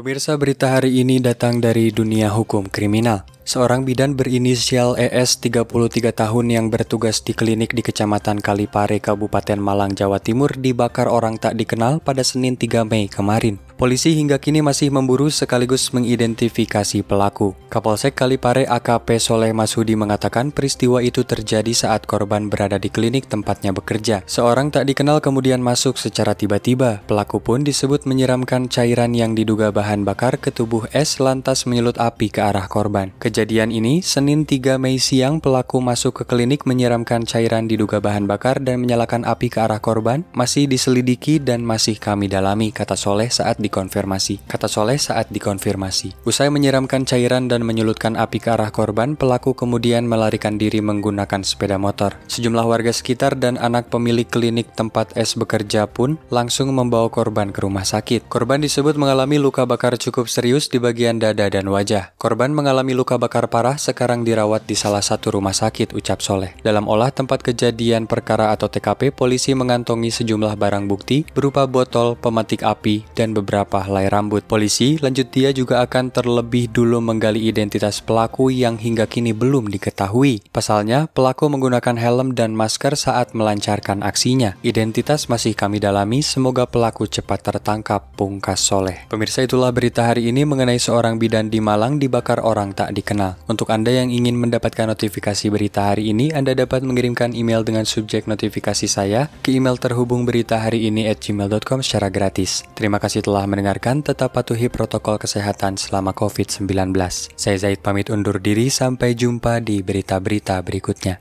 Pemirsa berita hari ini datang dari dunia hukum kriminal. Seorang bidan berinisial ES 33 tahun yang bertugas di klinik di Kecamatan Kalipare, Kabupaten Malang, Jawa Timur dibakar orang tak dikenal pada Senin 3 Mei kemarin. Polisi hingga kini masih memburu sekaligus mengidentifikasi pelaku. Kapolsek Kalipare AKP Soleh Masudi mengatakan peristiwa itu terjadi saat korban berada di klinik tempatnya bekerja. Seorang tak dikenal kemudian masuk secara tiba-tiba. Pelaku pun disebut menyiramkan cairan yang diduga bahan bakar ke tubuh S lantas menyulut api ke arah korban. Kejadian ini, Senin 3 Mei siang pelaku masuk ke klinik menyiramkan cairan diduga bahan bakar dan menyalakan api ke arah korban, masih diselidiki dan masih kami dalami, kata Soleh saat di dikonfirmasi, kata Soleh saat dikonfirmasi. Usai menyiramkan cairan dan menyulutkan api ke arah korban, pelaku kemudian melarikan diri menggunakan sepeda motor. Sejumlah warga sekitar dan anak pemilik klinik tempat S bekerja pun langsung membawa korban ke rumah sakit. Korban disebut mengalami luka bakar cukup serius di bagian dada dan wajah. Korban mengalami luka bakar parah sekarang dirawat di salah satu rumah sakit, ucap Soleh. Dalam olah tempat kejadian perkara atau TKP, polisi mengantongi sejumlah barang bukti berupa botol, pematik api, dan beberapa helai rambut. Polisi lanjut dia juga akan terlebih dulu menggali identitas pelaku yang hingga kini belum diketahui. Pasalnya, pelaku menggunakan helm dan masker saat melancarkan aksinya. Identitas masih kami dalami, semoga pelaku cepat tertangkap, pungkas Soleh. Pemirsa itulah berita hari ini mengenai seorang bidan di Malang dibakar orang tak dikenal. Untuk Anda yang ingin mendapatkan notifikasi berita hari ini, Anda dapat mengirimkan email dengan subjek notifikasi saya ke email terhubung berita hari ini at gmail.com secara gratis. Terima kasih telah mendengarkan, tetap patuhi protokol kesehatan selama COVID-19. Saya Zaid pamit undur diri, sampai jumpa di berita-berita berikutnya.